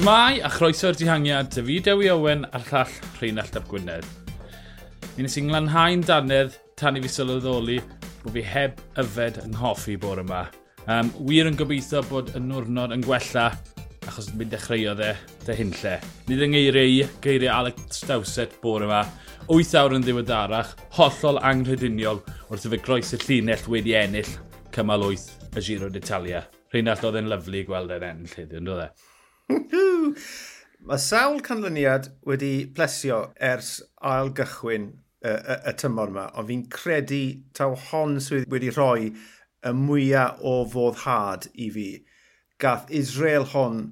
Shmai a chroeso'r dihangiad, David Ewi Owen a'r llall Rheinald Ap Gwynedd. Mi nes i'n glanhau'n danedd tan i fi sylweddoli bod fi heb yfed yng nghoffi bore yma. Um, wir yn gobeithio bod y nwrnod yn gwella achos mi dechreuodd e dy hyn lle. Nid yng ngeiriau geiriau Alex Stawset bore yma, 8 awr yn ddiweddarach, hollol anghrediniol wrth i fe groes y llinell wedi ennill cymal 8 y Giro d'Italia. Rheinald oedd e'n lyflu gweld e'n ennill heddiw, yn dod e? Mae sawl canlyniad wedi plesio ers ail gychwyn y, y, y tymor yma, ond fi'n credu taw hon sydd wedi rhoi y mwyaf o foddhad i fi. Gath Israel hon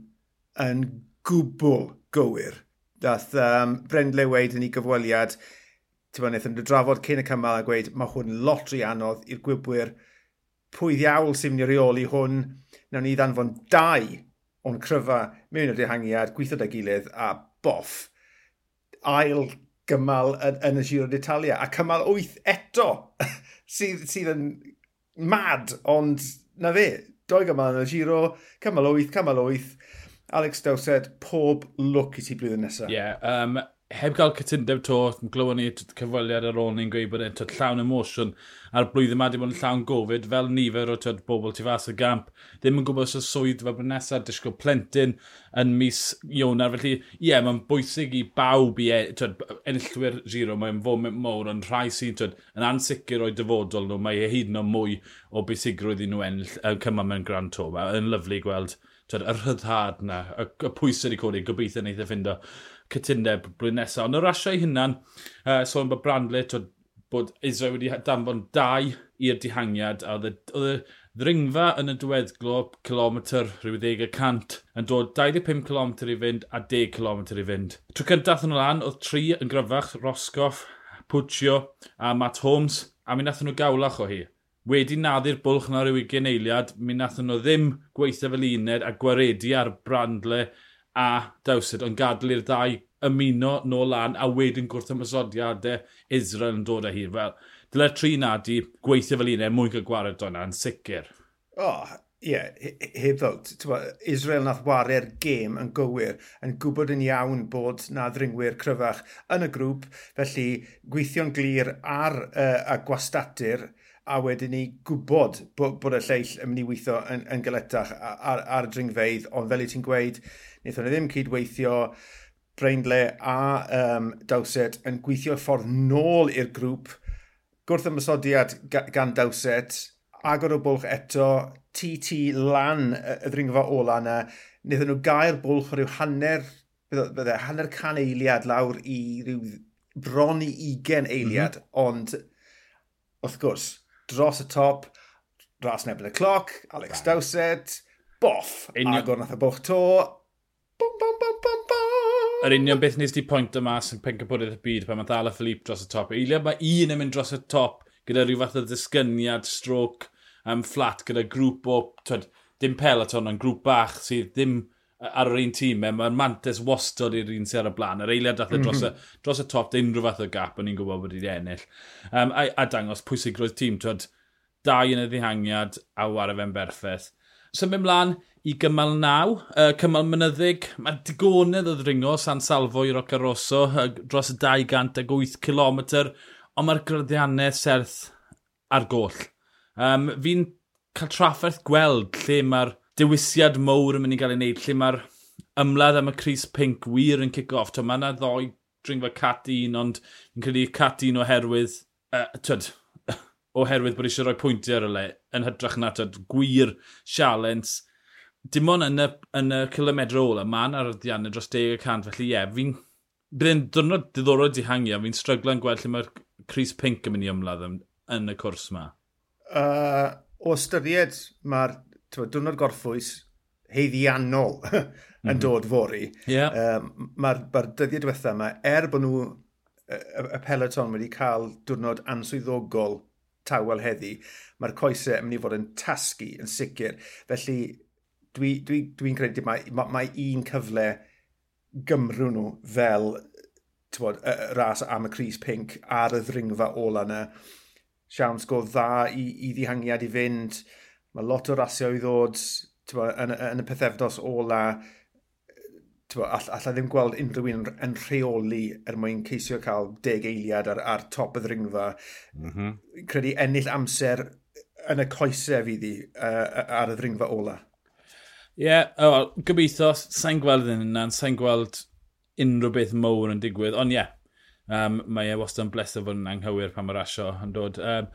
yn gwbl gywir. Dath um, Brendle weid yn ei gyfweliad, ti'n bod, wnaethon nhw drafod cyn y cymal a gweud, mae hwn lot rhy anodd i'r gwybwyr, pwy ddiawl sy'n mynd i reoli hwn, nawn ni ddanfon dau o'n cryfa mewn i'r dehangiad, gweithio da gilydd a boff. Ail gymal yn, yn y Giro d'Italia a cymal 8 eto sydd, sydd yn mad ond na fe. Doi gymal yn y Giro cymal 8 cymal 8 Alex Dowsett pob look i ti blwyddyn nesaf ie yeah, um, heb gael cytundeb to, glywon ni cyfweliad ar ôl ni'n gweud bod e'n llawn emosiwn a'r blwyddyn yma wedi bod yn llawn gofyd fel nifer o tyd bobl tu fas y gamp ddim yn gwybod os y swydd fel bod nesaf disgwyl plentyn yn mis Ionar felly ie yeah, mae'n bwysig i bawb i e, tyd, enillwyr giro mae'n foment mowr ond rhai sy'n tyd, yn ansicr o'i dyfodol nhw mae e hyd yn o mwy o bwysigrwydd i nhw ennill y cyma mewn Grand Tour. Mae'n lyflu gweld tyd, y rhyddhad na y, y pwysau wedi codi gobeithio wneud e ffindo cytundeb blwyddyn nesaf. Ond y rasio hynna'n uh, sôn bod Brandle, twyd, bod Israel wedi danfon dau i'r dihangiad, a oedd y ddringfa yn y diweddglo kilometr rhyw 10 cant, yn dod 25 km i fynd a 10 km i fynd. Tro cyntaf yn y lan, oedd tri yn gryfach, Roscoff, Puccio a Matt Holmes, a mi nath nhw gawlach o hi. Wedi naddu'r bwlch na rhyw ugen eiliad, mi nath nhw ddim gweithio fel uned a gwaredu ar brandle a dawsyd, ond gadw i'r ddau ymuno nôl lan a wedyn gwrth ymwysodiadau Israel yn dod â hi. Fel, dyle'r tri na di gweithio fel un e mwyn cael gwared o'na yn sicr. O, oh, yeah, heb ddod. Israel nath wario'r gêm yn gywir, yn gwybod yn iawn bod na ddringwyr cryfach yn y grŵp, felly gweithio'n glir ar uh, a gwastatur, a wedyn ni gwybod bod, bod y lleill yn mynd i weithio yn, yn galetach ar, ar dringfeidd, ond fel i ti'n gweud, wnaethon ni ddim cydweithio, Braindle a um, Dawset yn gweithio ffordd nôl i'r grŵp, gwrth ymysodiad gan Dawset, agor o bwlch eto, TT lan y ddringfa ola yna, wnaethon nhw gair bwlch o ryw hanner, bydde, hanner can eiliad lawr i ryw bron i 20 eiliad, mm -hmm. ond wrth gwrs, dros y top, dras nebyn y cloc, Alex right. Dowsett, boff, Union... agor nath y bwch to, bum, bum, bum, bum, bum. Yr union beth nes di pwynt yma sy'n pencapodydd y byd pan mae Dala Philippe dros y top. Eiliad mae un yn mynd dros y top gyda rhyw fath o ddisgyniad, stroke, um, flat gyda grŵp o, twed, dim peloton, ond grŵp bach sydd ddim ar yr un tîm. Mae'r mantes wastod i'r un sy'n ar y blaen. Yr eiliad dath mm dros, y, mhm. dros y top, unrhyw fath o gap, o'n i'n gwybod bod wedi ennill. Um, a, a, dangos pwysig roedd tîm, twed, dau yn y ddihangiad a war fe'n berffaith. Symud so, mlaen i gymal naw, uh, cymal mynyddig. Mae digonedd o ddringo San Salvo i Roca Rosso uh, dros y 208 km, ond mae'r gryddiannau serth ar goll. Um, Fi'n cael trafferth gweld lle mae'r dewisiad mowr yn mynd i gael ei wneud, lle mae'r ymladd am y Cris Pink wir yn kick-off. Mae yna ddoi dringfa cat un, ond fi'n credu cat un oherwydd, uh, twyd, oherwydd bod eisiau rhoi pwyntiau ar y le, yn hytrach na tyd, gwir sialens. Dim ond yn y, yn y kilometr ola, mae'n yna ryddiannau dros 10%, felly ie, yeah, fi'n... Byddai'n dwrnod diddorol dihangio, fi'n stryglo'n gweld lle mae'r Cris Pink yn mynd i ymladd yn, yn y cwrs yma uh, o ystyried mae'r diwrnod gorffwys heiddiannol yn mm dod fori, yeah. Uh, mae'r ma dyddiau diwethaf yma, er bod nhw y peleton wedi cael diwrnod answyddogol tawel heddi, mae'r coesau yn mynd i fod yn tasgu yn sicr. Felly, dwi'n dwi, dwi, dwi credu mae, mae, mae un cyfle gymryd nhw fel bod, y ras am y Cris Pink ar y ddringfa ola yna siawns go dda i, i ddihangiad i fynd. Mae lot o rasio i ddod bo, yn, yn y pethefnos ola. Bo, all, alla ddim gweld unrhyw un yn rheoli er mwyn ceisio cael deg eiliad ar, ar top y ddringfa. Mm -hmm. Credu ennill amser yn y coesau fydd i uh, ar y ddringfa ola. Ie, yeah, oh, gobeithio, sa'n gweld yn yna, sa'n gweld unrhyw beth mowr yn digwydd, ond ie, yeah, Um, mae e wastad yn bleser fod yn anghywir pan mae'r asio yn dod. Um,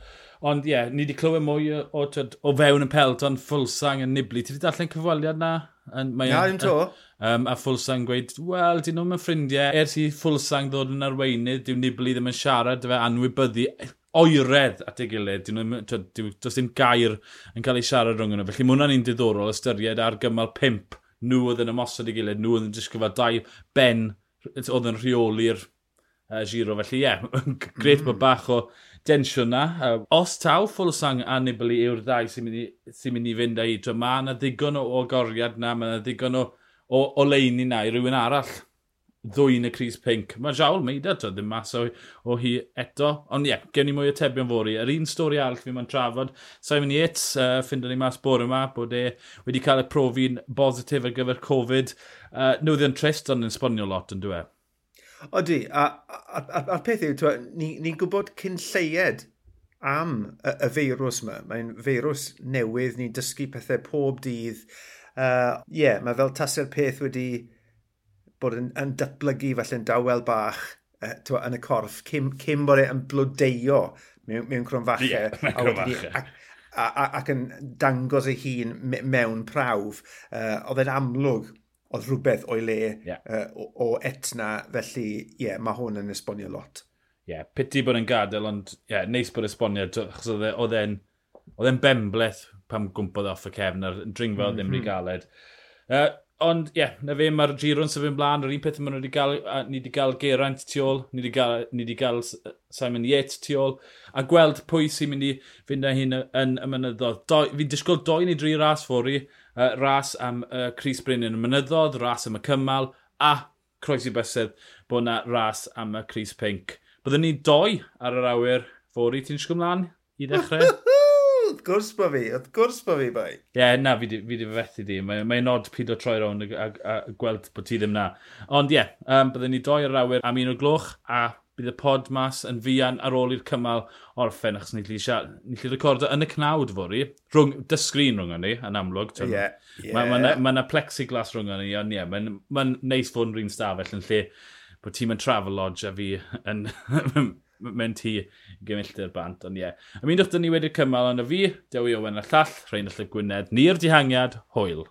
ond ie, yeah, ni wedi clywed mwy o, o, o fewn y pelt ond ffulsang yn niblu. Ti wedi darllen cyfweliad na? Yn, mae Na, ddim to. Um, a Fulsang gweud, wel, dyn nhw'n ffrindiau. Ers i Fulsang ddod yn arweinydd, dyw niblu ddim yn siarad, fe anwybyddu oeredd at ei gilydd. Dyn nhw'n, does dim gair yn cael ei siarad rhwng nhw. Felly mae hwnna'n un diddorol ystyried ar gymal pimp. Nhw oedd yn ymosod ei gilydd, nhw oedd yn disgyfa dau ben oedd yn rheoli'r uh, giro. Felly ie, yeah, gret mm. bod bach o densiwn na. Uh, os taw Fulsang a Nibali yw'r ddau sy'n mynd, sy mynd i fynd â hi, mae yna ddigon o o goriad na, mae yna ddigon o, o, o leini na i rywun arall ddwy yn y Cris Pink. Mae Jawl Meida to ddim mas o, o hi eto. Ond ie, yeah, gen i mwy o tebion fori. Yr un stori arall fi ma'n trafod. Simon Yates, uh, ffindon ni mas bore yma, bod e wedi cael y profi'n bositif ar gyfer Covid. Uh, newyddion trist, ond yn sbonio lot yn dweud. Odi, a, a'r peth yw, ni'n ni, gwybod cyn lleied am y, y feirws yma. Mae'n feirws newydd, ni'n dysgu pethau pob dydd. Ie, uh, yeah, mae fel tasau'r peth wedi bod yn, yn datblygu falle'n dawel bach uh, twa, yn y corff, cym, cym bod e'n blodeio mewn, mewn cronfachau. Ie, yeah, mewn cronfachau. Ac yn dangos ei hun mewn prawf. Uh, oedd e'n amlwg oedd rhywbeth o'i le yeah. uh, o, o etna, felly ie, yeah, mae hwn yn esbonio lot. Ie, yeah, piti bod yn gadael, ond ie, yeah, neis bod esbonio, achos e, oedd e'n oedd e'n bembleth pam gwmpodd e off y cefn a'r dringfa mm -hmm. ddim rhy galed. Uh, Ond, ie, yeah, na fe mae'r giron sef yn blaen, yr un peth maen nhw wedi gael, ni wedi cael Geraint tu ôl, ni wedi gael, ni wedi gael Simon Yates tu ôl, a gweld pwy sy'n mynd i fynd â hyn yn y mynyddodd. Fi'n disgwyl doi neu dri ras ffori, uh, ras am uh, Chris Bryn yn y mynyddodd, ras am y cymal, a croesi bysedd bod yna ras am y Chris Pink. Byddwn ni doi ar yr awyr fori, ti'n sgwm mlaen i ddechrau? wrth gwrs bo fi, wrth gwrs bo fi, bai. Ie, yeah, na, fi wedi fethu di. Mae'n mae nod pyd o troi rown a, a, a, gweld bod ti ddim na. Ond ie, yeah, um, byddwn ni doi ar awyr am un o gloch a bydd y pod mas yn fian ar ôl i'r cymal orffen, achos ni'n lli recordo yn y cnawd fori, rhwng, dysgrin rhwng ni, yn amlwg. Ie. Yeah, yeah. Mae yna ma, ma plexiglas rhwng ni, ond ie, yeah, mae'n ma neis fod yn rhywun stafell yn lle bod ti'n mynd travel lodge a fi yn mewn tŷ gymilltir bant, ond ie. Yeah. Ymunwch dyn ni wedi'r cymal, ond y fi, Dewi Owen a llall, Rhain y Gwynedd, ni'r dihangiad, hwyl.